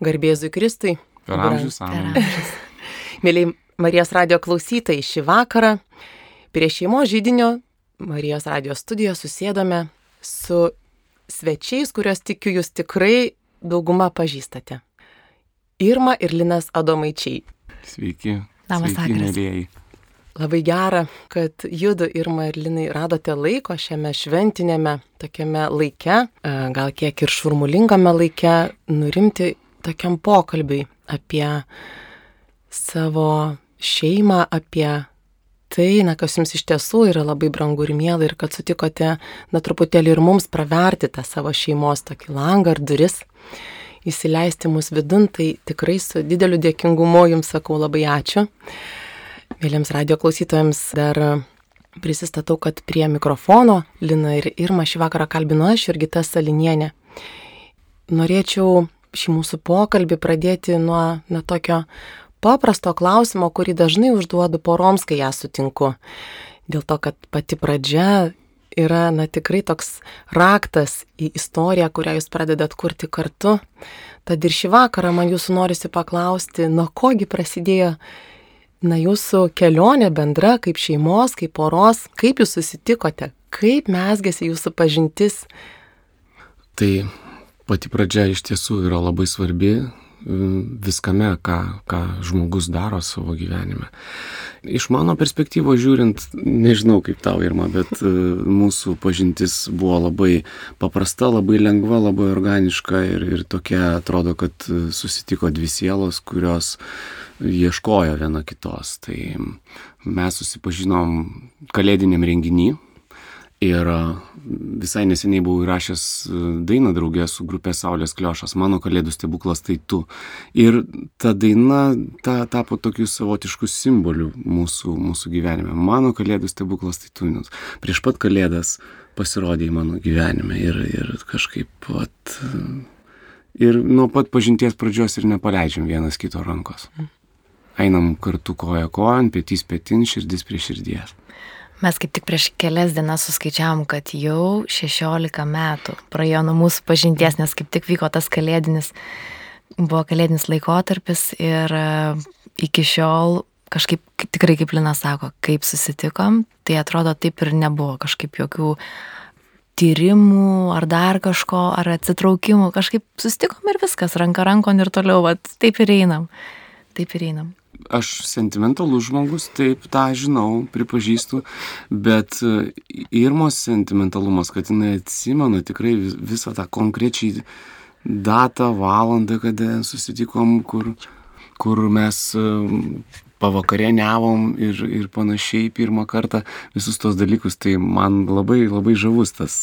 Garbėzui Kristui. Per amžius, Per amen. amžius. Mėlyj Marijos radio klausytojai, šį vakarą prie šeimos žydinio Marijos radio studijoje susėdome su svečiais, kuriuos tikiu jūs tikrai dauguma pažįstate. Irma ir Linas Adomaičiai. Sveiki. Labas vakaras. Labai gera, kad judu Irma ir Linai radote laiko šiame šventinėme tokiame laike, gal kiek ir šurmulingame laike, nurimti tokiam pokalbiui apie savo šeimą, apie tai, na, kas jums iš tiesų yra labai brangu ir mėla ir kad sutikote, na, truputėlį ir mums praverti tą savo šeimos tokį langą ar duris, įsileisti mus vidun, tai tikrai su dideliu dėkingumu jums sakau labai ačiū. Mėlyms radio klausytojams dar prisistatau, kad prie mikrofono Lina ir Irma šį vakarą kalbinu aš, Jurgita Salinienė. Norėčiau šį mūsų pokalbį pradėti nuo na, tokio paprasto klausimo, kurį dažnai užduodu poroms, kai ją sutinku. Dėl to, kad pati pradžia yra na, tikrai toks raktas į istoriją, kurią jūs pradedat kurti kartu. Tad ir šį vakarą man jūsų norisi paklausti, nuo kogi prasidėjo na, jūsų kelionė bendra, kaip šeimos, kaip poros, kaip jūs susitikote, kaip mesgėsi jūsų pažintis. Tai pati pradžia iš tiesų yra labai svarbi e, viskame, ką, ką žmogus daro savo gyvenime. Iš mano perspektyvos žiūrint, nežinau kaip tau Irma, bet e, mūsų pažintis buvo labai paprasta, labai lengva, labai organiška ir, ir tokia atrodo, kad e, susitiko dvi sielos, kurios ieškojo viena kitos. Tai mes susipažinom kalėdiniam renginį ir a, visai neseniai buvau įrašęs a, dainą draugę su grupė Saulės Kliošas, mano kalėdų stebuklas tai tu. Ir ta daina ta, tapo tokiu savotišku simboliu mūsų, mūsų gyvenime. Mano kalėdų stebuklas tai tu. Nes prieš pat kalėdas pasirodė į mano gyvenime ir, ir kažkaip pat. Ir nuo pat pažinties pradžios ir nepaleidžiam vienas kito rankos. Einam kartu koja kojon, petys petin, širdis prie širdies. Mes kaip tik prieš kelias dienas suskaičiavom, kad jau 16 metų praėjo nuo mūsų pažinties, nes kaip tik vyko tas kalėdinis, buvo kalėdinis laikotarpis ir e, iki šiol kažkaip kaip- tikrai, kaip Lina sako, kaip susitikom, tai atrodo taip ir nebuvo kažkaip jokių tyrimų ar dar kažko, ar atsitraukimų, kažkaip susitikom ir viskas, ranka rankon ir toliau, vat, taip ir einam. Taip ir einam. Aš sentimentalus žmogus, taip, tą žinau, pripažįstu, bet e, Irmos sentimentalumas, kad jinai atsimena tikrai vis- visą tą konkrečiai datą, valandą, kada susitikom, kur, kur mes e, pavakarieniavom ir, ir panašiai pirmą kartą, visus tos dalykus, tai man labai, labai žavus tas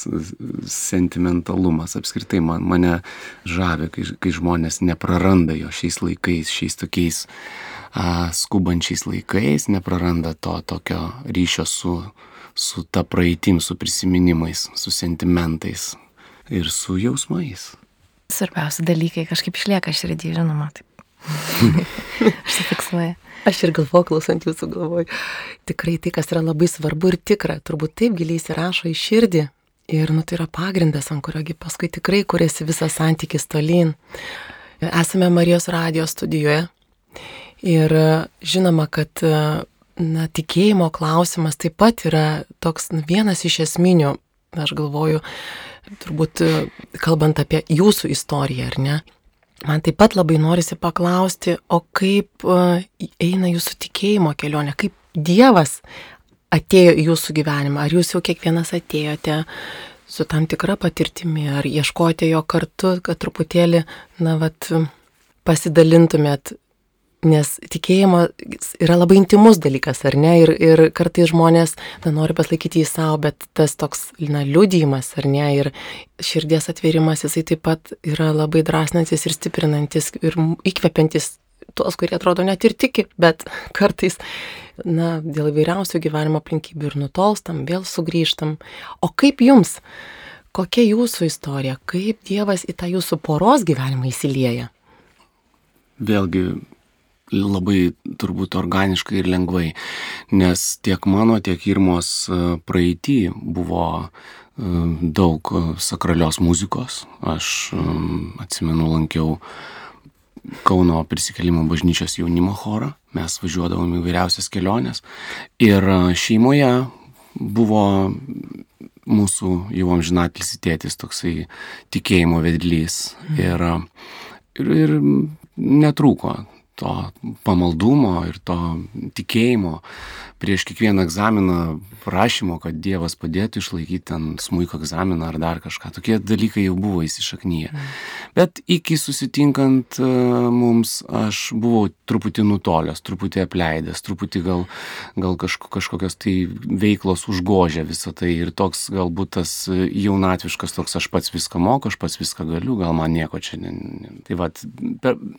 sentimentalumas. Apskritai man, mane žavi, kai, kai žmonės nepraranda jo šiais laikais, šiais tokiais a, skubančiais laikais, nepraranda to tokio ryšio su, su ta praeitim, su prisiminimais, su sentimentais ir su jausmais. Svarbiausi dalykai kažkaip išlieka širdį, žinoma, taip. Užsifiksuoja. Aš ir galvoju, klausant jūsų galvoju, tikrai tai, kas yra labai svarbu ir tikra, turbūt taip giliai įsirašo į širdį. Ir, nu, tai yra pagrindas, ant kuriogi paskui tikrai kuriasi visas santykis tolyn. Esame Marijos radijos studijoje. Ir žinoma, kad na, tikėjimo klausimas taip pat yra toks nu, vienas iš esminių, aš galvoju, turbūt kalbant apie jūsų istoriją, ar ne? Man taip pat labai norisi paklausti, o kaip uh, eina jūsų tikėjimo kelionė, kaip Dievas atėjo į jūsų gyvenimą, ar jūs jau kiekvienas atėjote su tam tikra patirtimi, ar ieškojote jo kartu, kad truputėlį, na, vat, pasidalintumėt, nes tikėjimo yra labai intimus dalykas, ar ne, ir, ir kartais žmonės, na, nori paslaikyti į savo, bet tas toks, na, liudijimas, ar ne, ir širdies atvėrimas, jisai taip pat yra labai drąsinantis ir stiprinantis ir įkvepiantis tuos, kurie atrodo net ir tiki, bet kartais, na, dėl įvairiausių gyvenimo aplinkybių ir nutolstam, vėl sugrįžtam. O kaip jums? Kokia jūsų istorija? Kaip Dievas į tą jūsų poros gyvenimą įsilieja? Vėlgi labai turbūt organiškai ir lengvai, nes tiek mano, tiek Irmos e, praeitį buvo e, daug e, sakralios muzikos. Aš atsimenu, lankiau Kauno prisikėlimo bažnyčios jaunimo chorą, mes važiuodavom į vairiausias keliones. Ir šeimoje buvo mūsų jau amžinatelis tėtis toksai tikėjimo vedlys. Ir, ir, ir netrūko to pamaldumo ir to tikėjimo prieš kiekvieną egzaminą prašymo, kad Dievas padėtų išlaikyti ten smūko egzaminą ar dar kažką. Tokie dalykai jau buvo įsišaknyje. Mm. Bet iki susitinkant uh, mums aš buvau truputį nutolęs, truputį apleidęs, truputį gal, gal kažko, kažkokios tai veiklos užgožė visą tai ir toks galbūt tas jaunatviškas toks aš pats viską moku, aš pats viską galiu, gal man nieko čia. Ne, ne. Tai vad,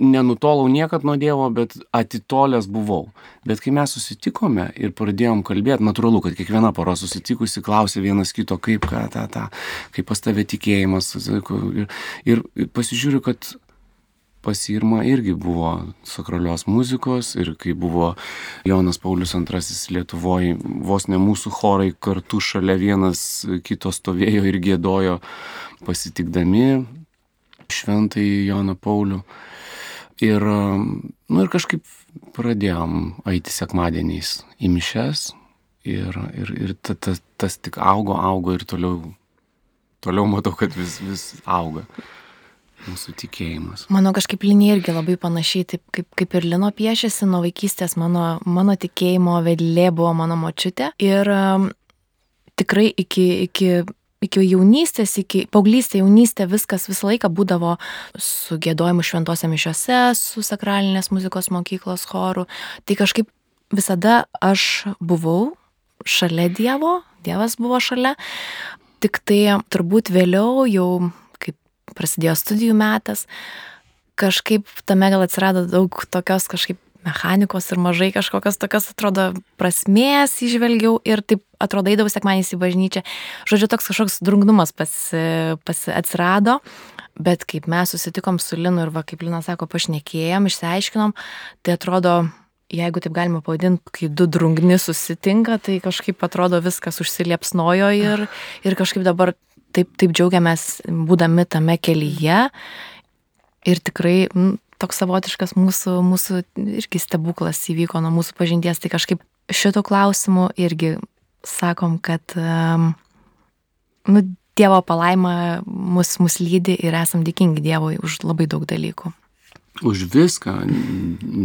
nenutolau niekad nuo Dievo, bet atitolęs buvau. Bet kai mes susitikome ir pradėjom kalbėti, natūralu, kad kiekviena pora susitikusi klausė vienas kito, kaip, ką, ta, ta, kaip pas tave tikėjimas. Ir, ir pasižiūriu, kad pas Irma irgi buvo sakralios muzikos ir kai buvo Jonas Paulius II Lietuvoje, vos ne mūsų chorai kartu šalia vienas kito stovėjo ir gėdojo pasitikdami šventai Joną Paulių. Ir, nu, ir kažkaip pradėjom eiti sekmadieniais į mišes ir, ir, ir ta, ta, tas tik augo, augo ir toliau, toliau matau, kad vis, vis auga mūsų tikėjimas. Mano kažkaip linija irgi labai panašiai, taip kaip, kaip ir Lino piešėsi, nuo vaikystės mano, mano tikėjimo vedlė buvo mano močiutė. Ir um, tikrai iki, iki iki jaunystės, iki paauglystė, jaunystė, viskas visą laiką būdavo su gėdojimu šventose mišiose, su sakralinės muzikos mokyklos choru. Tai kažkaip visada aš buvau šalia Dievo, Dievas buvo šalia. Tik tai turbūt vėliau jau prasidėjo studijų metas, kažkaip tame gal atsirado daug tokios kažkaip mechanikos ir mažai kažkokios tokios, atrodo, prasmės išvelgiau ir taip atrodo įdavau sekmanys į bažnyčią. Žodžiu, toks kažkoks drungnumas pas, pas atsirado, bet kaip mes susitikom su Linu ir va, kaip Lina sako, pašnekėjom, išsiaiškinom, tai atrodo, jeigu taip galima pavadinti, kai du drungni susitinka, tai kažkaip atrodo viskas užsiliepsnojo ir, ir kažkaip dabar taip, taip džiaugiamės būdami tame kelyje ir tikrai m, toks savotiškas mūsų, mūsų irgi stebuklas įvyko nuo mūsų pažinties, tai kažkaip šito klausimu irgi sakom, kad nu, Dievo palaima mus, mus lydi ir esam dėkingi Dievui už labai daug dalykų. Už viską,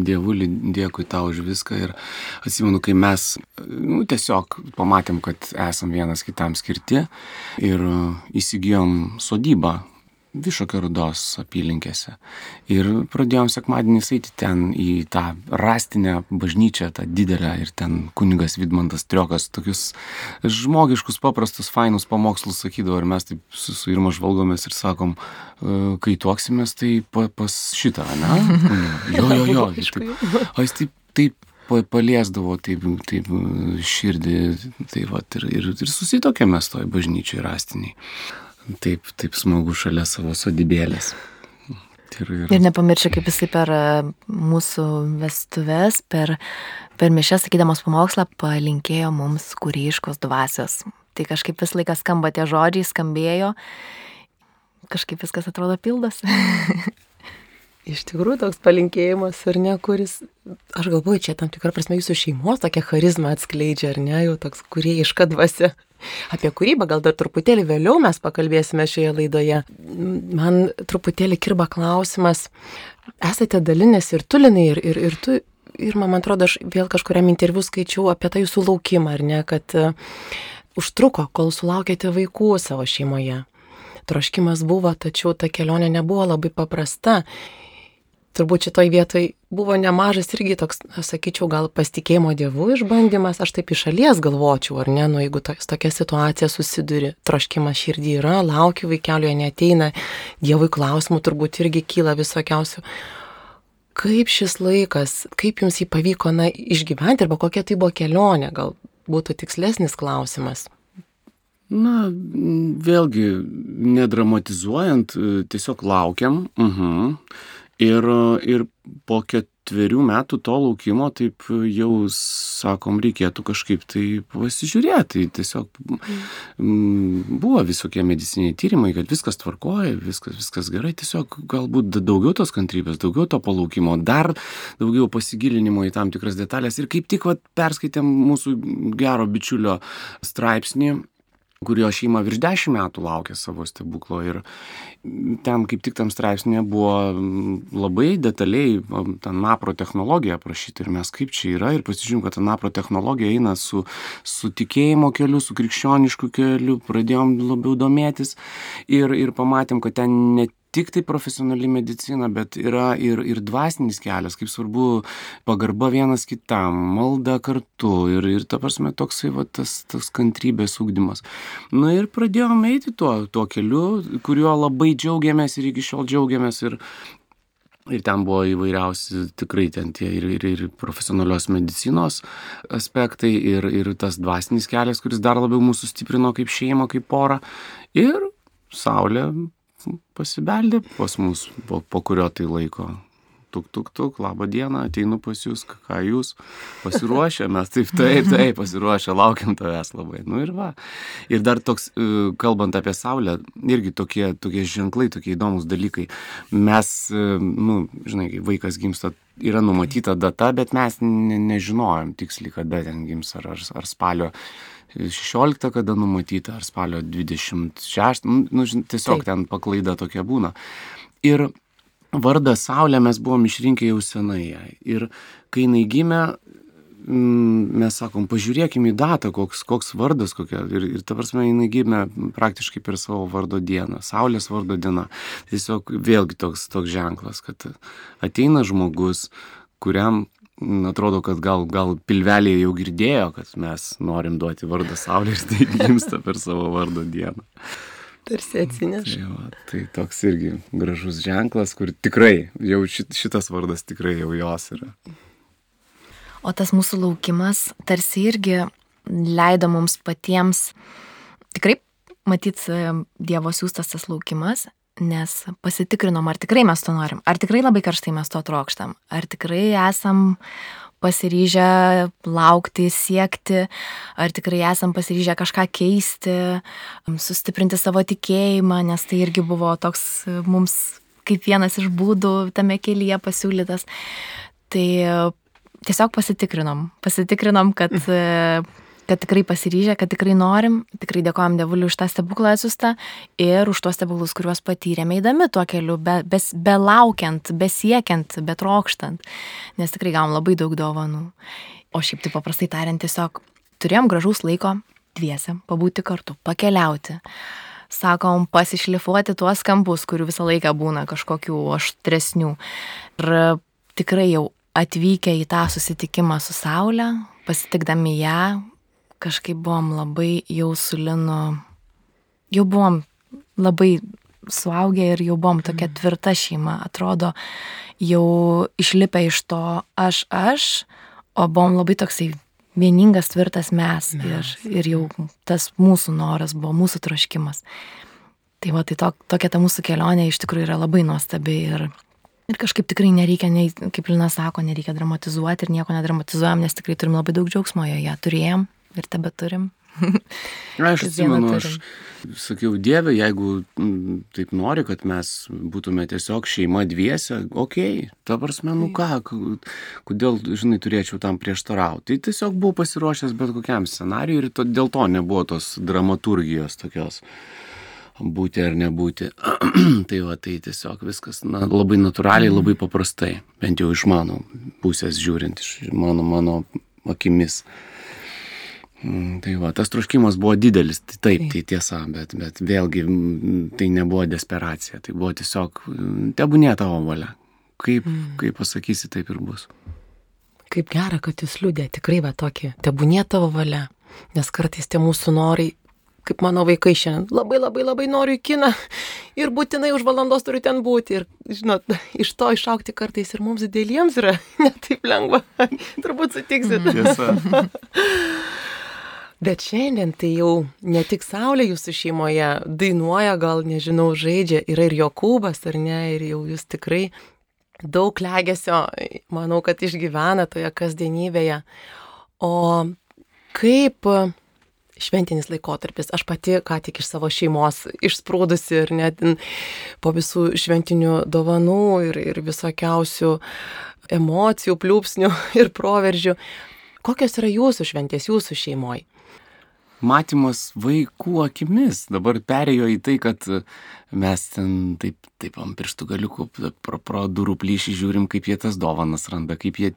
Dievuli, dėkui tau už viską. Ir atsimenu, kai mes nu, tiesiog pamatėm, kad esam vienas kitam skirti ir įsigijom sodybą Višokio rudos apylinkėse. Ir pradėjom sekmadienį eiti ten į tą rastinę bažnyčią, tą didelę, ir ten kunigas Vidmantas Triokas tokius žmogiškus, paprastus, fainus pamokslus sakydavo, ir mes taip su, su Irma žvalgomės ir sakom, e, kai tuoksimės, tai pa, pas šitą, ne? Jo, jo, jo. Taip, o jis taip, taip paliesdavo taip, taip širdį, tai va, ir, ir, ir susitokėme toj bažnyčiai rastiniai taip, taip smagu šalia savo sodybėlės. Ir, ir... ir nepamiršau, kaip jisai per e, mūsų vestuves, per, per mišęs, sakydamas pamokslą, palinkėjo mums kūryškos dvasios. Tai kažkaip vis laikas skamba tie žodžiai, skambėjo, kažkaip viskas atrodo pildas. Iš tikrųjų toks palinkėjimas, ar ne, kuris, aš galvoju, čia tam tikrą prasme jūsų šeimos tokia charizma atskleidžia, ar ne, jau toks kuriejiška dvasia. Apie kūrybą gal dar truputėlį vėliau mes pakalbėsime šioje laidoje. Man truputėlį kirba klausimas, esate dalinės ir tulinai, ir, ir, ir tu, ir man atrodo, aš vėl kažkuriam interviu skaičiau apie tą jūsų laukimą, ar ne, kad uh, užtruko, kol sulaukėte vaikų savo šeimoje. Troškimas buvo, tačiau ta kelionė nebuvo labai paprasta turbūt šitoj vietoj buvo nemažas irgi toks, sakyčiau, gal pasitikėjimo dievų išbandymas, aš taip iš šalies galvočiau, ar ne, nu jeigu to, tokia situacija susiduri, troškimas širdį yra, laukiu vaikelio, neteina, dievui klausimų turbūt irgi kyla visokiausių. Kaip šis laikas, kaip jums jį pavyko na, išgyventi, arba kokia tai buvo kelionė, gal būtų tikslesnis klausimas. Na, vėlgi, nedramatizuojant, tiesiog laukiam. Uh mhm. -huh Ir, ir po ketverių metų to laukimo taip jau, sakom, reikėtų kažkaip tai pasižiūrėti. Tiesiog mm, buvo visokie mediciniai tyrimai, kad viskas tvarkoja, viskas, viskas gerai, tiesiog galbūt daugiau tos kantrybės, daugiau to palaukimo, dar daugiau pasigilinimo į tam tikras detalės. Ir kaip tik vat, perskaitėm mūsų gero bičiulio straipsnį kurio šeima virš dešimt metų laukė savo stebuklo. Ir ten kaip tik tam straipsnėje buvo labai detaliai ta napro technologija aprašyta ir mes kaip čia yra ir pasižiūrėjom, kad ta napro technologija eina su, su tikėjimo keliu, su krikščionišku keliu, pradėjom labiau domėtis ir, ir pamatėm, kad ten ne tik tai profesionali medicina, bet yra ir, ir dvasinis kelias, kaip svarbu pagarba vienas kitam, malda kartu ir, ir ta prasme toksai va, tas, tas kantrybės ūkdymas. Na ir pradėjome eiti tuo, tuo keliu, kuriuo labai džiaugiamės ir iki šiol džiaugiamės ir, Ir ten buvo įvairiausi, tikrai ten tie ir, ir, ir profesionalios medicinos aspektai, ir, ir tas dvasinis kelias, kuris dar labiau mūsų stiprino kaip šeimą, kaip porą. Ir Saulė pasibeldė pas mus po, po kurio tai laiko. Tuk, tuk, tuk, labą dieną, ateinu pas jūs, ką jūs pasiruošę, mes taip, taip, taip, pasiruošę, laukiam tavęs labai. Nu ir va. Ir dar toks, e, kalbant apie Saulę, irgi tokie, tokie ženklai, tokie įdomus dalykai. Mes, e, nu, žinai, kai vaikas gimsta, yra numatyta data, bet mes ne, nežinojom tiksliai, kada ten gims, ar, ar, ar spalio 16 kada numatyta, ar spalio 26, nu, nu tiesiog Taip. ten paklaida tokia būna. Ir vardą Saulę mes buvom išrinkę jau senai. Ir kai jinai gimė, mm, mes sakom, pažiūrėkime į datą, koks, koks vardas kokia. Ir, ir ta prasme, jinai gimė praktiškai per savo vardo dieną, Saulės vardo diena. Tiesiog vėlgi toks, toks ženklas, kad ateina žmogus, kuriam atrodo, kad gal, gal pilvelėje jau girdėjo, kad mes norim duoti vardą Saulė ir tai gimsta per savo vardo dieną. Tarsi atsineša. Tai, va, tai toks irgi gražus ženklas, kur tikrai, jau šitas vardas tikrai jau jos yra. O tas mūsų laukimas tarsi irgi leido mums patiems tikrai matyti Dievo siūstas tas laukimas, nes pasitikrinom, ar tikrai mes to norim, ar tikrai labai karštai mes to trokštam, ar tikrai esam pasiryžę laukti, siekti, ar tikrai esam pasiryžę kažką keisti, sustiprinti savo tikėjimą, nes tai irgi buvo toks mums kaip vienas iš būdų tame kelyje pasiūlytas. Tai tiesiog pasitikrinom, pasitikrinom, kad kad tikrai pasiryžę, kad tikrai norim, tikrai dėkojom Dievuliu už tą stebuklą atsiustą ir už tuos stebuklus, kuriuos patyrėme eidami tuo keliu, be, be, be laukiant, besiekiant, betrokštant, nes tikrai gavom labai daug dovanų. O šiaip tai paprastai tariant, tiesiog turėjom gražaus laiko dviese, pabūti kartu, pakeliauti. Sakom, pasišlifuoti tuos kampus, kurių visą laiką būna kažkokių aštresnių. Ir tikrai jau atvykę į tą susitikimą su Saulė, pasitikdami ją, kažkaip buvom labai jau su Linu, jau buvom labai suaugę ir jau buvom tokia mm. tvirta šeima, atrodo, jau išlipę iš to aš aš, o buvom labai toksai vieningas, tvirtas mes, mes. Ir, ir jau tas mūsų noras buvo, mūsų troškimas. Tai va, tai to, tokia ta mūsų kelionė iš tikrųjų yra labai nuostabi ir, ir kažkaip tikrai nereikia, nei, kaip Lina sako, nereikia dramatizuoti ir nieko nedramatizuojam, nes tikrai turim labai daug džiaugsmo joje, turėjom ir tebe turim. Aš atsimenu, aš sakiau, Dieve, jeigu mm, taip nori, kad mes būtume tiesiog šeima dviese, okei, okay, ta prasme, nu ką, kodėl, žinai, turėčiau tam prieštarauti. Tai tiesiog buvau pasiruošęs bet kokiam scenariui ir to, dėl to nebuvo tos dramaturgijos tokios būti ar nebūti. tai va, tai tiesiog viskas na, labai natūraliai, mm. labai paprastai, bent jau iš mano pusės žiūrint, iš mano, mano akimis. Mm, tai va, tas troškimas buvo didelis, tai taip, tai tiesa, bet, bet vėlgi tai nebuvo desperacija, tai buvo tiesiog, tebūnė tavo valia. Kaip, mm. kaip pasakysi, taip ir bus. Kaip gera, kad jūs liūdė, tikrai va tokį, tebūnė tavo valia, nes kartais tie mūsų norai, kaip mano vaikai šiandien, labai labai labai noriu į kiną ir būtinai už valandos turiu ten būti. Ir, žinot, iš to išaukti kartais ir mums dideliems yra netaip lengva. Turbūt sutiksit. Tiesa. Bet šiandien tai jau ne tik Saulė jūsų šeimoje dainuoja, gal nežinau, žaidžia, yra ir Jokūbas, ar ne, ir jau jūs tikrai daug legesio, manau, kad išgyvena toje kasdienybėje. O kaip šventinis laikotarpis. Aš pati ką tik iš savo šeimos išsprūdusi ir net po visų šventinių dovanų ir, ir visokiausių emocijų, pliūpsnių ir proveržių. Kokios yra jūsų šventės jūsų šeimoje? Matymas vaikų akimis. Dabar perėjo į tai, kad mes ten taip, taip ant pirštų galiukų pro, pro durų plyšį žiūrim, kaip jie tas dovanas randa, kaip jie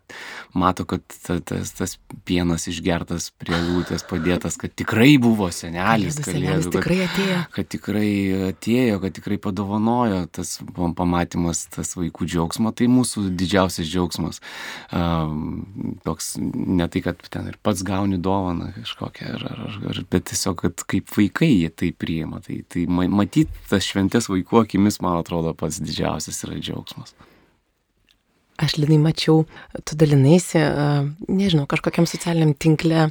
mato, kad ta, tas, tas pienas išgertas prie lūtės padėtas, kad tikrai buvo senelis, kalėdų, kad, tikrai atėjo. kad tikrai atėjo, kad tikrai padovanojo tas pamatymas, tas vaikų džiaugsmo, tai mūsų didžiausias džiaugsmas. Um, toks ne tai, kad ten ir pats gauni dovaną kažkokią, ar, ar, ar, bet tiesiog, kad kaip vaikai jie tai priima. Tai, tai matyti tas šventės šventės vaikų akimis, man atrodo, pats didžiausias yra džiaugsmas. Aš linai mačiau, tu dalinaisi, nežinau, kažkokiam socialiniam tinkle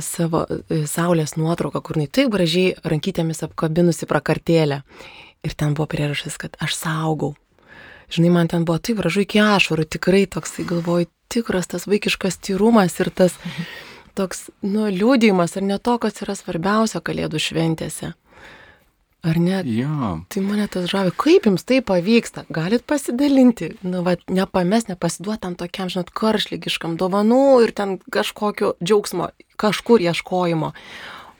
savo saulės nuotrauką, kur jinai taip gražiai rankytėmis apkabinusi prakartėlę. Ir ten buvo priežastis, kad aš saugau. Žinai, man ten buvo taip gražu iki ašarų, tikrai toksai galvoju, tikras tas vaikiškas tyrumas ir tas toks, nu, liūdėjimas ar ne to, kas yra svarbiausia kalėdų šventėse. Ar ne? Jo. Tai mane tas žavi. Kaip jums tai pavyksta? Galit pasidalinti. Nu, va, nepames, nepasiduot tam tokiam, žinot, karšlygiškam dovanų ir ten kažkokio džiaugsmo, kažkur ieškojimo.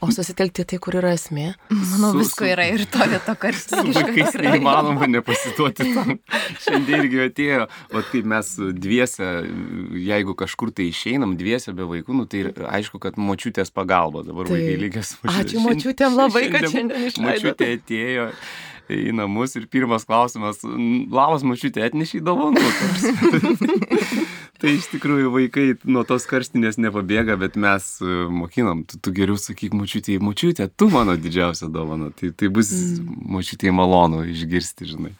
O susitelkti tai, kur yra esmė. Manau, su, visko yra ir to vieto karštis. Su vaikais neįmanoma nepasituoti tam. Šiandien irgi atėjo, o kaip mes dviese, jeigu kažkur tai išeinam dviese be vaikų, nu, tai aišku, kad močiutės pagalba dabar tai. vaikai lygės. Ačiū močiutėm labai, kad šiandien išleido. Močiutė atėjo į namus ir pirmas klausimas, labas mačiutė, atnešiai dovanų. tai iš tikrųjų vaikai nuo tos karštinės nepabėga, bet mes e, mokinam, tu, tu geriau sakyk mačiutė, mačiutė, tu mano didžiausia dovana. Tai, tai bus mm. mačiutė malonu išgirsti, žinai.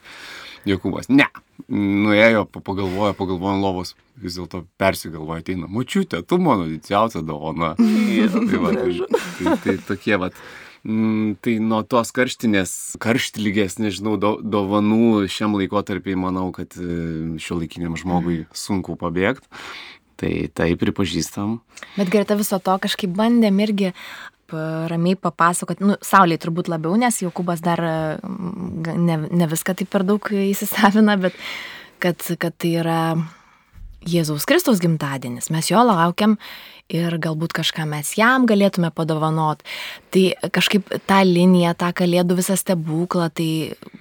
Jokūbas, ne. Nuėjo, pagalvojo, pagalvojo ant lovos, vis dėlto persigalvojo, ateina, mačiutė, tu mano didžiausia dovana. tai, va, tai, tai, tai tokie, va. Mm, tai nuo tos karštinės, karštlygės, nežinau, do, dovanų šiam laikotarpiai, manau, kad e, šio laikiniam žmogui mhm. sunku pabėgti. Tai tai pripažįstam. Bet greta viso to kažkaip bandėm irgi ramiai papasakoti, nu, Sauliai turbūt labiau, nes Jokubas dar ne, ne viską taip per daug įsisavina, bet kad, kad tai yra Jėzaus Kristaus gimtadienis, mes jo laukiam ir galbūt kažką mes jam galėtume padovanot. Tai kažkaip tą liniją, tą kalėdų visą stebuklą, tai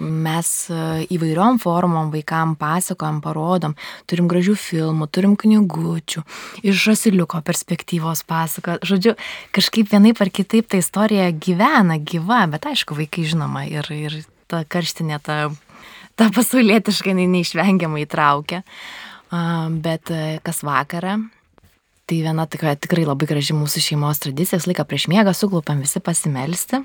mes e, įvairiom formom vaikam pasakojam, parodom, turim gražių filmų, turim knygučių, iš žasiliuko perspektyvos pasako. Žodžiu, kažkaip vienaip ar kitaip ta istorija gyvena, gyva, bet aišku, vaikai žinoma ir, ir ta karštinė, ta, ta pasaulietiškai neišvengiamai įtraukia. Bet e, kas vakarą Tai viena tikrai, tikrai labai graži mūsų šeimos tradicija, laiką prieš miegą suklupam visi pasimelsti.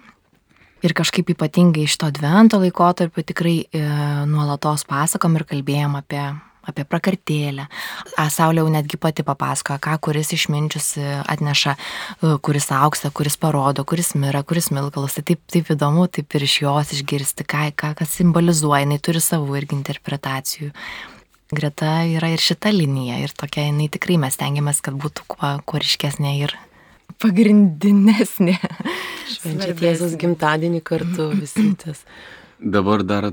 Ir kažkaip ypatingai iš to advento laikotarpio tikrai e, nuolatos pasakom ir kalbėjom apie, apie prakartėlę. Saulė jau netgi pati papasakoja, ką kuris išminčius atneša, e, kuris auksta, kuris parodo, kuris mira, kuris milkalas. Tai taip, taip įdomu, taip ir iš jos išgirsti, ką, ką, kas simbolizuoja, jinai turi savų irgi interpretacijų greta yra ir šita linija ir tokia jinai tikrai mes tengiamės, kad būtų kuo, kuo ryškesnė ir pagrindinesnė. Švenčiat Jėzus gimtadienį kartu visi tas. Dabar dar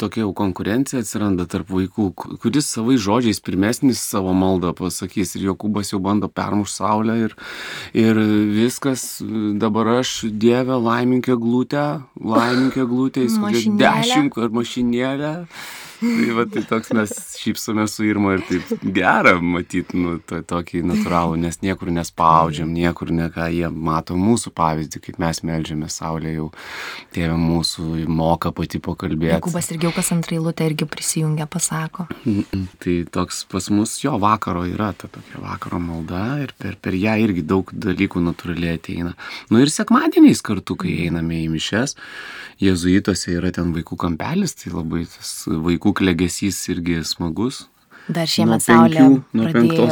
tokia jau konkurencija atsiranda tarp vaikų, kuris savai žodžiais pirmesnis savo maldą pasakys ir Jokūbas jau bando permušti saulę ir, ir viskas, dabar aš Dievę laiminkė glūtę, laiminkė glūtę, jis dešimt ar mašinėlę tai va, tai toks mes šypsome su Irma ir taip gera matyti, nu, to, tokį natūralų, nes niekur nespaudžiam, niekur ne ką, jie mato mūsų pavyzdį, kaip mes melžiame Saulę jau, tėvė mūsų moka pati pakalbėti. Jokubas irgi kas antrą eilutę irgi prisijungia, pasako. Tai toks pas mus jo vakaro yra ta tokia vakaro malda ir per, per ją irgi daug dalykų natūraliai ateina. Nu ir sekmadieniais kartu, kai einame į mišes, jezuituose yra ten vaikų kampelis, tai labai tas vaikų klegesys irgi smagus. Dar šiemet Saulė pradėjo,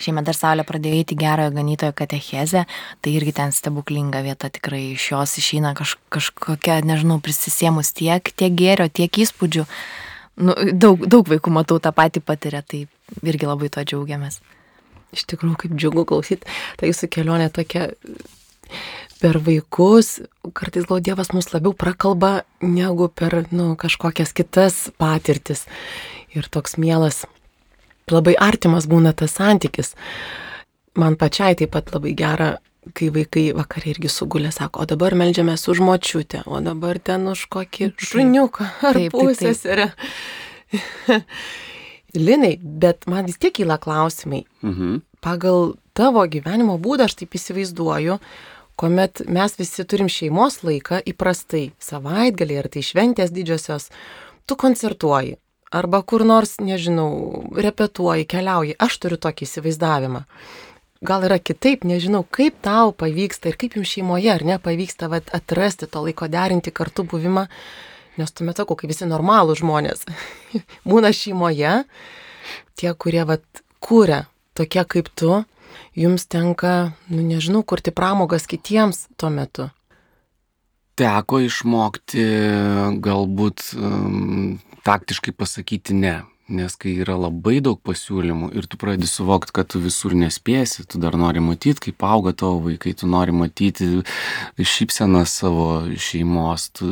šiemet dar Saulė pradėjo eiti gerojo ganytojo katechezę, tai irgi ten stebuklinga vieta, tikrai iš jos išeina kaž, kažkokia, nežinau, prisisėmus tiek, tiek gėrio, tiek įspūdžių. nu, daug, daug vaikų matau tą patį patiria, tai irgi labai to džiaugiamės. Iš tikrųjų, kaip džiugu klausyti, tai jūsų kelionė tokia per vaikus, kartais gal Dievas mus labiau prakalba negu per nu, kažkokias kitas patirtis. Ir toks mielas, labai artimas būna tas santykis. Man pačiai taip pat labai gera kai vaikai vakarė irgi sugulė, sako, o dabar melžiamės už močiutę, o dabar ten už kokį šuniuką ar pusėserę. Linai, bet man vis tiek kyla klausimai. Mhm. Pagal tavo gyvenimo būdą aš taip įsivaizduoju, kuomet mes visi turim šeimos laiką įprastai, savaitgaliai ar tai šventės didžiosios, tu koncertuoji. Arba kur nors, nežinau, repetuoji, keliauji. Aš turiu tokį įsivaizdavimą gal yra kitaip, nežinau, kaip tau pavyksta ir kaip jums šeimoje, ar ne, pavyksta vat, atrasti to laiko derinti kartu buvimą, nes tuomet sakau, kaip visi normalūs žmonės būna šeimoje, tie, kurie vat, kūrė tokie kaip tu, jums tenka, nu nežinau, kurti pramogas kitiems tuo metu. Teko išmokti galbūt um, taktiškai pasakyti ne Nes kai yra labai daug pasiūlymų ir tu pradedi suvokti, kad tu visur nespėsi, tu dar nori matyti, kaip auga tavo vaikai, tu nori matyti šypseną savo šeimos, tu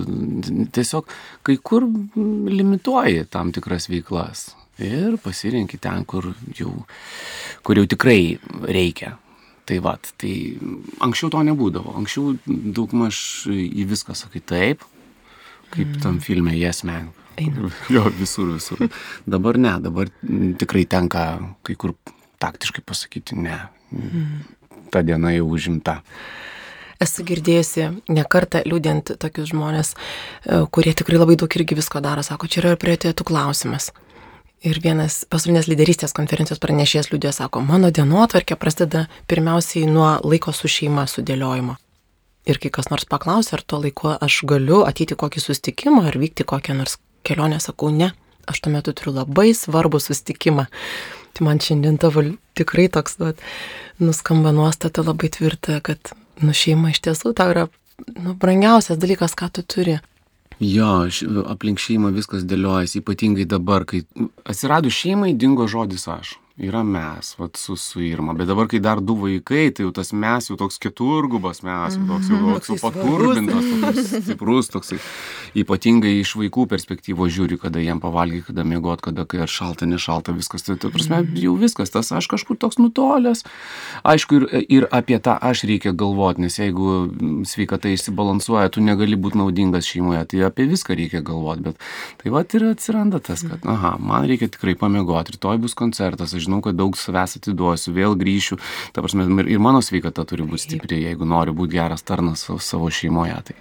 tiesiog kai kur limituoji tam tikras veiklas ir pasirinki ten, kur jau, kur jau tikrai reikia. Tai va, tai anksčiau to nebūdavo. Anksčiau daugmaž į viską sakai taip, kaip tam filme Yes Man Einu. Jo, visur, visur. Dabar ne, dabar tikrai tenka kai kur taktiškai pasakyti ne. Ta diena jau užimta. Esu girdėjusi ne kartą liūdint tokius žmonės, e, kurie tikrai labai daug irgi visko daro, sako, čia yra prioritėtų klausimas. Ir vienas pasaulinės lyderystės konferencijos pranešėjas liūdė, sako, mano dienotvarkė prasideda pirmiausiai nuo laiko su šeima sudėliojimo. Ir kai kas nors paklausia, ar tuo laiku aš galiu ateiti kokį sustikimą ar vykti kokią nors kelionę, sakau, ne, aš tuo metu turiu labai svarbų sustikimą. Tai man šiandien tavo tikrai toks, vat, nuskamba nuostata labai tvirta, kad, nu, šeima iš tiesų tau yra, nu, brangiausias dalykas, ką tu turi. Jo, aplink šeimą viskas dėliojasi, ypatingai dabar, kai atsiradus šeimai dingo žodis aš yra mes, vat, su, su Irma. Bet dabar, kai dar du vaikai, tai jau tas mes jau toks keturgubas mes, jau toks jau, mhm. toks jau paturbintas, toks stiprus, toks ypatingai iš vaikų perspektyvos žiūri, kada jiem pavalgy, kada mėgot, kada kai ar šalta, nešalta, viskas. Tai, tai prasme, jau viskas, tas aš kažkur toks nutolęs. Aišku, ir, ir apie tą aš reikia galvoti, nes jeigu sveikata išsibalansuoja, tu negali būti naudingas šeimoje, tai apie viską reikia galvoti. Bet tai va ir atsiranda tas, kad, aha, man reikia tikrai pamiegoti, rytoj bus koncertas, aš žinau, kad daug savęs atiduosiu, vėl grįšiu. Ta prasme, ir mano sveikata turi būti stipri, jeigu nori būti geras tarnas savo šeimoje. Tai,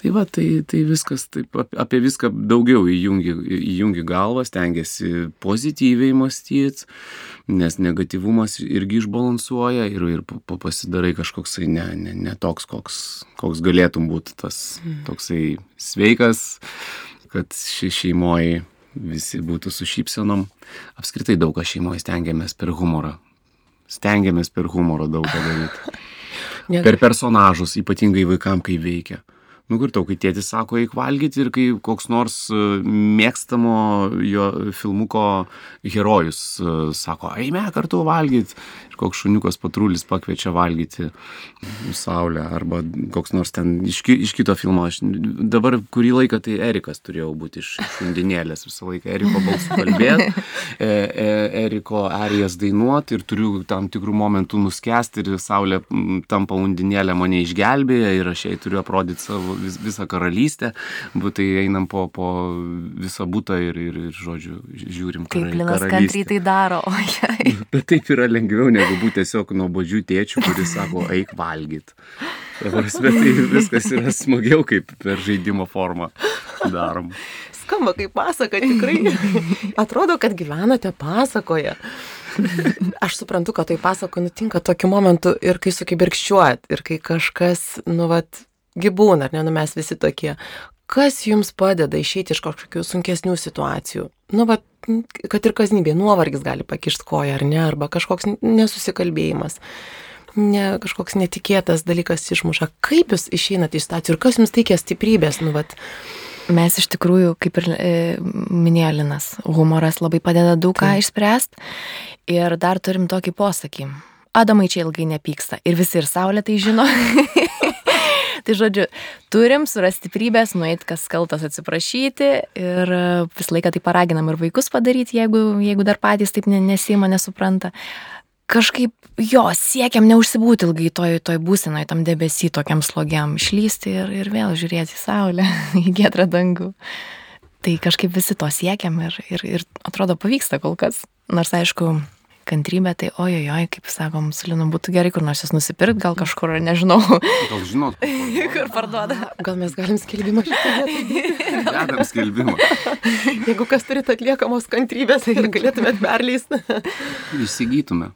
tai va, tai, tai viskas, taip, apie viską daugiau įjungi, įjungi galvą, stengiasi pozityviai mąstyti, nes negativumas irgi išbalansuoja ir, ir pasidarai kažkoksai ne, ne, ne toks, koks, koks galėtum būti tas mm. toksai sveikas, kad ši šeimoji visi būtų su šypsenom. Apskritai daug ką šeimoje stengiamės per humorą. Stengiamės per humorą daug ką daryti. per personažus, ypatingai vaikam, kai veikia. Nu, kur tau, kai tėtis sako, eik valgyti ir kai koks nors e, mėgstamo jo filmuko herojus e, sako, eime kartu valgyti koks šuniukas patrulis pakviečia valgyti saulę arba koks nors ten iš, ki, iš kito filmo. Aš dabar kurį laiką tai Erikas turėjau būti iš, iš undinėlės visą laiką Eriko balsų kalbėti, e, e, Eriko arijas dainuoti ir turiu tam tikrų momentų nuskesti ir saulė tampa undinėlė mane išgelbėja ir aš jai turiu aprodyti savo vis, visą karalystę, bet tai einam po, po visą būtą ir, ir, ir žodžiu, žiūrim, kaip Linas kantriai tai daro. Bet taip yra lengviau negu būti tiesiog nuobodžių tėčių, kuris sako, eik valgyt. Prasme, tai viskas yra smagiau, kaip per žaidimo formą darom. Skamba kaip pasaka, tikrai. Atrodo, kad gyvenate pasakoje. Aš suprantu, kad tai pasako nutinka tokiu momentu ir kai sukibirkščiuot, ir kai kažkas, nu, vat, gyvūna, ar ne, nu mes visi tokie, kas jums padeda išeiti iš kažkokių sunkesnių situacijų. Nu, va, kad ir kasnybė, nuovargis gali pakišti koją ar ne, arba kažkoks nesusikalbėjimas, ne, kažkoks netikėtas dalykas išmuša. Kaip jūs išeinate iš situacijų ir kas jums teikia stiprybės, nu, va, mes iš tikrųjų, kaip ir e, minėjo Linas, humoras labai padeda daug ką išspręsti. Ir dar turim tokį posakį. Adamai čia ilgai nepyksta. Ir visi ir Saulė tai žino. tai žodžiu, turim surasti stiprybės, nueiti kas kaltas atsiprašyti ir e, visą laiką tai paraginam ir vaikus padaryti, jeigu, jeigu dar patys taip nesima, nesupranta kažkaip jo siekiam neužsibūti ilgai toj, toj būsenoj, tam debesy, tokiam slogiam, išlysti ir, ir vėl žiūrėti į saulę, į giedrą dangų. Tai kažkaip visi to siekiam ir, ir, ir atrodo pavyksta kol kas. Nors aišku, kantrybė, tai ojojoj, kaip sakom, su Linu būtų gerai kur nors jas nusipirkti, gal kažkur, nežinau. Gal žinot, kur parduoda. Gal mes galim skelbimą šitą Dedam skelbimą. Jeigu kas turit atliekamos kantrybės, tai galėtumėt perleisti. Įsigytume.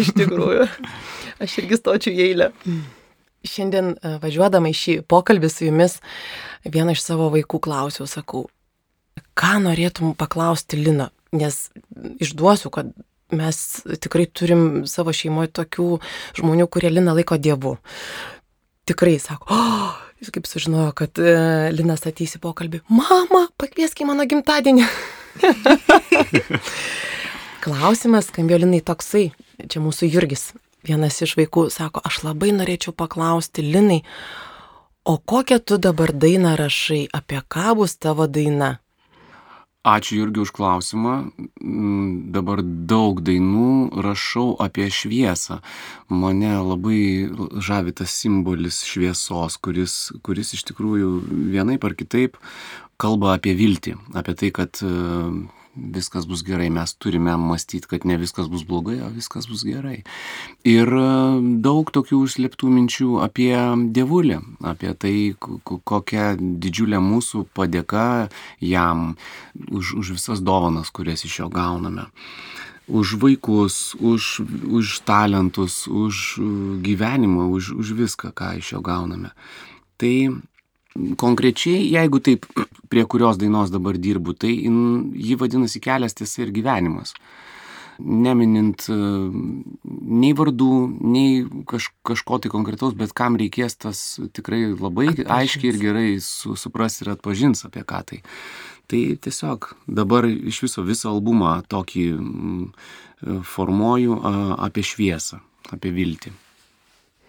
Iš tikrųjų, aš irgi stočiu į eilę. Šiandien e, važiuodama į šį pokalbį su jumis, vieną iš savo vaikų klausiau, sakau, ką norėtum paklausti Lina, nes išduosiu, kad mes tikrai turim savo šeimoje tokių žmonių, kurie Lina laiko dievu. Tikrai sako, oh, jis kaip sužinojo, kad e, Linas ateis į pokalbį, mama, pakviesk į mano gimtadienį. Klausimas skambėjo Linai toksai, čia mūsų Jurgis, vienas iš vaikų, sako, aš labai norėčiau paklausti Linai, o kokią tu dabar dainą rašai, apie ką bus tavo daina? Ačiū Jurgi už klausimą. Mm, dabar daug dainų rašau apie šviesą. Mane labai žavi tas simbolis šviesos, kuris, kuris iš tikrųjų vienaip ar kitaip kalba apie viltį, apie tai, kad viskas bus gerai, mes turime mąstyti, kad ne viskas bus blogai, o viskas bus gerai. Ir e, daug tokių užslėptų minčių apie dievulį, apie tai, kokia didžiulė mūsų padėka jam už, už visas dovanas, kurias iš jo gauname už vaikus, už, už talentus, už gyvenimą, už, už viską, ką iš jo gauname. Tai konkrečiai, jeigu taip prie kurios dainos dabar dirbu, tai ji vadinasi kelias tiesa ir gyvenimas. Neminint e, nei vardų, nei kaž, kažko tai konkretaus, bet kam reikės tas tikrai labai atpažins. aiškiai ir gerai su, supras ir atpažins apie ką tai. Tai tiesiog dabar iš viso visą albumą tokį formuoju apie šviesą, apie viltį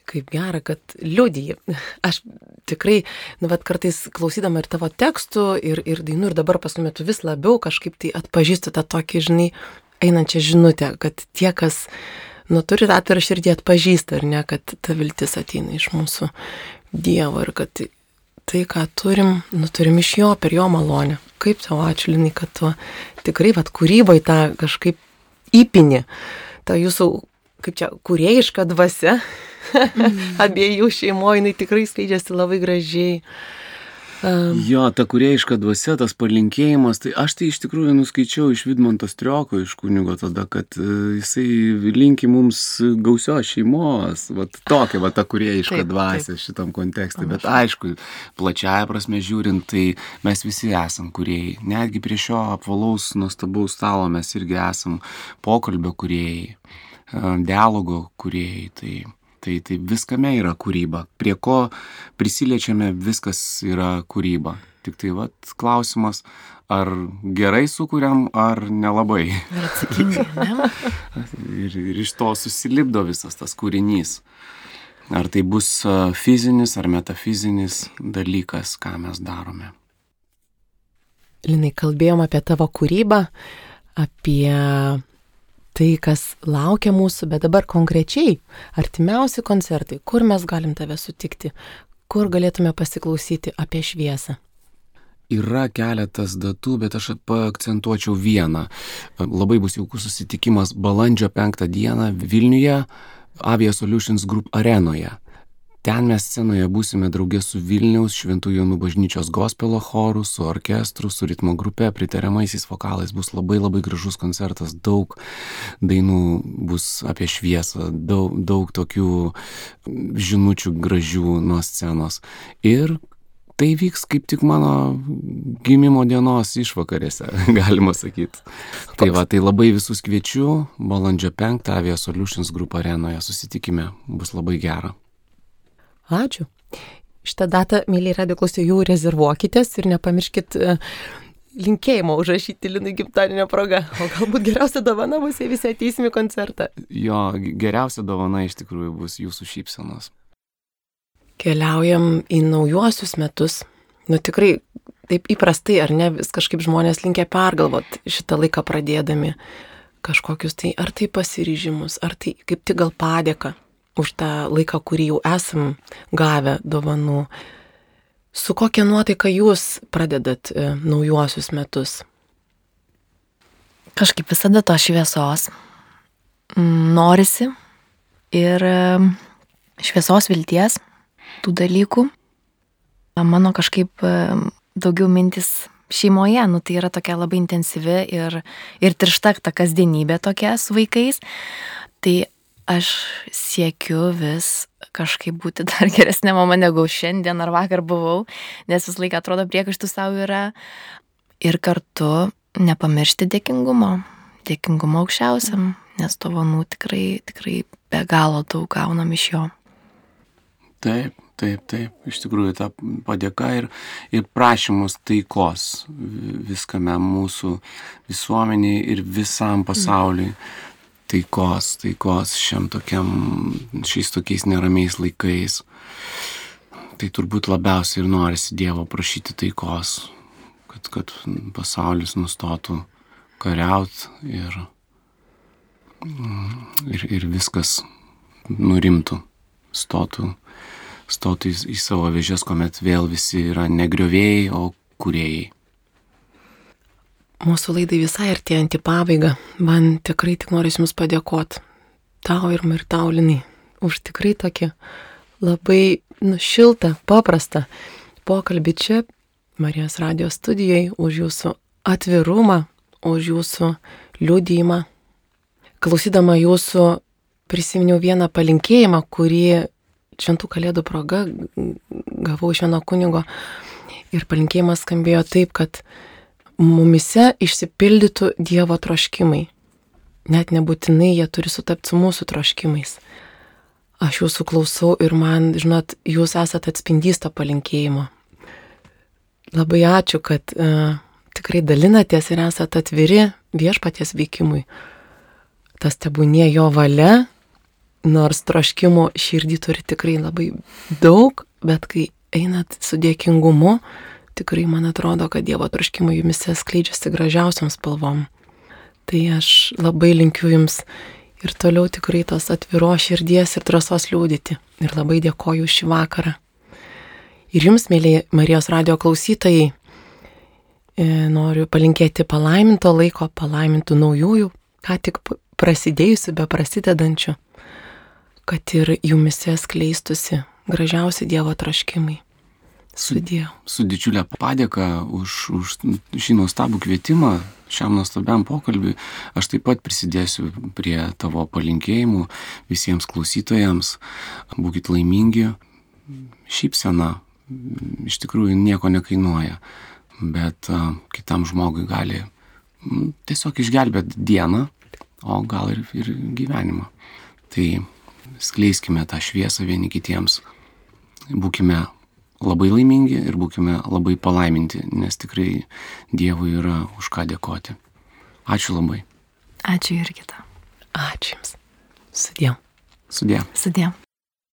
kaip gera, kad liudyji. Aš tikrai, nu, bet kartais klausydama ir tavo tekstų, ir, ir dainų, ir dabar paskui metu vis labiau kažkaip tai atpažįstu tą tokį, žinai, einančią žinutę, kad tie, kas, nu, turi atvirą širdį atpažįsta, ar ne, kad ta viltis ateina iš mūsų Dievo ir kad tai, ką turim, nu, turim iš jo, per jo malonę. Kaip tau ačiū, Linai, kad tu tikrai, vad, kūrybai tą kažkaip įpini, tą jūsų, kaip čia, kuriejišką dvasę. abiejų šeimoje, jinai tikrai skleidžiasi labai gražiai. Um. Jo, ta kuriejiška dvasia, tas palinkėjimas, tai aš tai iš tikrųjų nuskaičiau iš Vidmanto Strioko, iš kunigo tada, kad uh, jisai linki mums gausios šeimos, va tokia va ta kuriejiška taip, dvasia taip. šitam kontekste, bet aišku, plačiaja prasme žiūrint, tai mes visi esam kuriejai, netgi prie šio apvalaus, nuostabaus stalo mes irgi esam pokalbio kuriejai, dialogo kuriejai, tai Tai, tai viskame yra kūryba. Prie ko prisiliečiame, viskas yra kūryba. Tik tai vat, klausimas, ar gerai sukūriam, ar nelabai. ir, ir iš to susilipdo visas tas kūrinys. Ar tai bus fizinis ar metafizinis dalykas, ką mes darome. Linai, kalbėjom apie tavo kūrybą, apie tai, kas laukia mūsų, bet dabar konkrečiai artimiausi koncertai, kur mes galim tave sutikti, kur galėtume pasiklausyti apie šviesą. Yra keletas datų, bet aš paakcentuočiau vieną. Labai bus jaukus susitikimas balandžio 5 dieną Vilniuje Avia Solutions Group arenoje. Ten mes scenoje būsime draugė su Vilniaus Šventųjų Jonų bažnyčios gospelo choru, su orkestru, su ritmo grupe, pritariamaisiais vokalais. Bus labai labai gražus koncertas, daug dainų bus apie šviesą, daug, daug tokių žinučių gražių nuo scenos. Ir tai vyks kaip tik mano gimimo dienos išvakarėse, galima sakyti. Tai va, tai labai visus kviečiu, balandžio 5 Avia Solutions Group arenoje susitikime, bus labai gera. Ačiū. šitą datą, mėlyje radio klausytojai, jau rezervuokitės ir nepamirškit e, linkėjimo užrašyti Linui gimtadienio proga. O galbūt geriausia dovana bus, jei visi ateisime koncertą. Jo, geriausia dovana iš tikrųjų bus jūsų šypsenos. Keliaujam į naujuosius metus. Nu tikrai, taip įprastai, ar ne, vis kažkaip žmonės linkia pergalvot šitą laiką pradėdami kažkokius tai, ar tai pasiryžimus, ar tai kaip tik gal padėka už tą laiką, kurį jau esam gavę dovanų. Su kokia nuotaika jūs pradedat e, naujuosius metus? Kažkaip visada to šviesos mm, norisi ir e, šviesos vilties tų dalykų. Mano kažkaip e, daugiau mintis šeimoje, nu tai yra tokia labai intensyvi ir, ir tiršta ta kasdienybė tokia su vaikais. Tai aš siekiu vis kažkaip būti dar geresnė mama negu šiandien ar vakar buvau, nes vis laiką atrodo priekaištų savo yra. Ir kartu nepamiršti dėkingumo, dėkingumo aukščiausiam, nes dovanų tikrai, tikrai be galo daug gaunam iš jo. Taip, taip, taip, iš tikrųjų ta padėka ir, ir prašymus taikos viskame mūsų visuomeniai ir visam pasauliui. Mm taikos, taikos šiam tokiam, šiais tokiais neramiais laikais. Tai turbūt labiausiai ir norisi Dievo prašyti taikos, kad, kad pasaulis nustotų kariaut ir, ir, ir viskas nurimtų, stotų, stotų į, į savo vėžės, kuomet vėl visi yra negriovėjai, o kuriejai. Mūsų laidai visai artėjant į pabaigą, man tikrai tik noriu Jums padėkoti. Tau ir Mirtaulinai už tikrai tokį labai nu, šiltą, paprastą pokalbį čia, Marijos radijos studijai, už Jūsų atvirumą, už Jūsų liūdėjimą. Klausydama Jūsų prisiminiau vieną palinkėjimą, kurį šventų kalėdų proga gavau iš vieno kunigo. Ir palinkėjimas skambėjo taip, kad mumise išsipildytų Dievo troškimai. Net nebūtinai jie turi sutapti su mūsų troškimais. Aš jūsų klausau ir man, žinot, jūs esate atspindys to palinkėjimo. Labai ačiū, kad uh, tikrai dalinatės ir esate atviri viešpaties veikimui. Tas tebūnie jo valia, nors troškimo širdį turi tikrai labai daug, bet kai einat su dėkingumu, tikrai man atrodo, kad Dievo troškimai jumise skleidžiasi gražiausiam spalvom. Tai aš labai linkiu jums ir toliau tikrai tos atviros širdies ir drąsos liūdyti. Ir labai dėkoju šį vakarą. Ir jums, mėlyje Marijos radio klausytojai, e, noriu palinkėti palaiminto laiko, palaimintų naujųjų, ką tik prasidėjusių, be prasidedančių, kad ir jumise skleistusi gražiausi Dievo traškimai. Su, su didžiulė padėka už, už šį nuostabų kvietimą, šiam nuostabiam pokalbiui. Aš taip pat prisidėsiu prie tavo palinkėjimų visiems klausytojams. Būkite laimingi. Šypsena iš tikrųjų nieko nekainuoja, bet kitam žmogui gali tiesiog išgelbėti dieną, o gal ir, ir gyvenimą. Tai skleiskime tą šviesą vieni kitiems. Būkime labai laimingi ir būkime labai palaiminti, nes tikrai Dievui yra už ką dėkoti. Ačiū labai. Ačiū ir kitą. Ačiū Jums. Sudėm. Sudėm. Sudėm.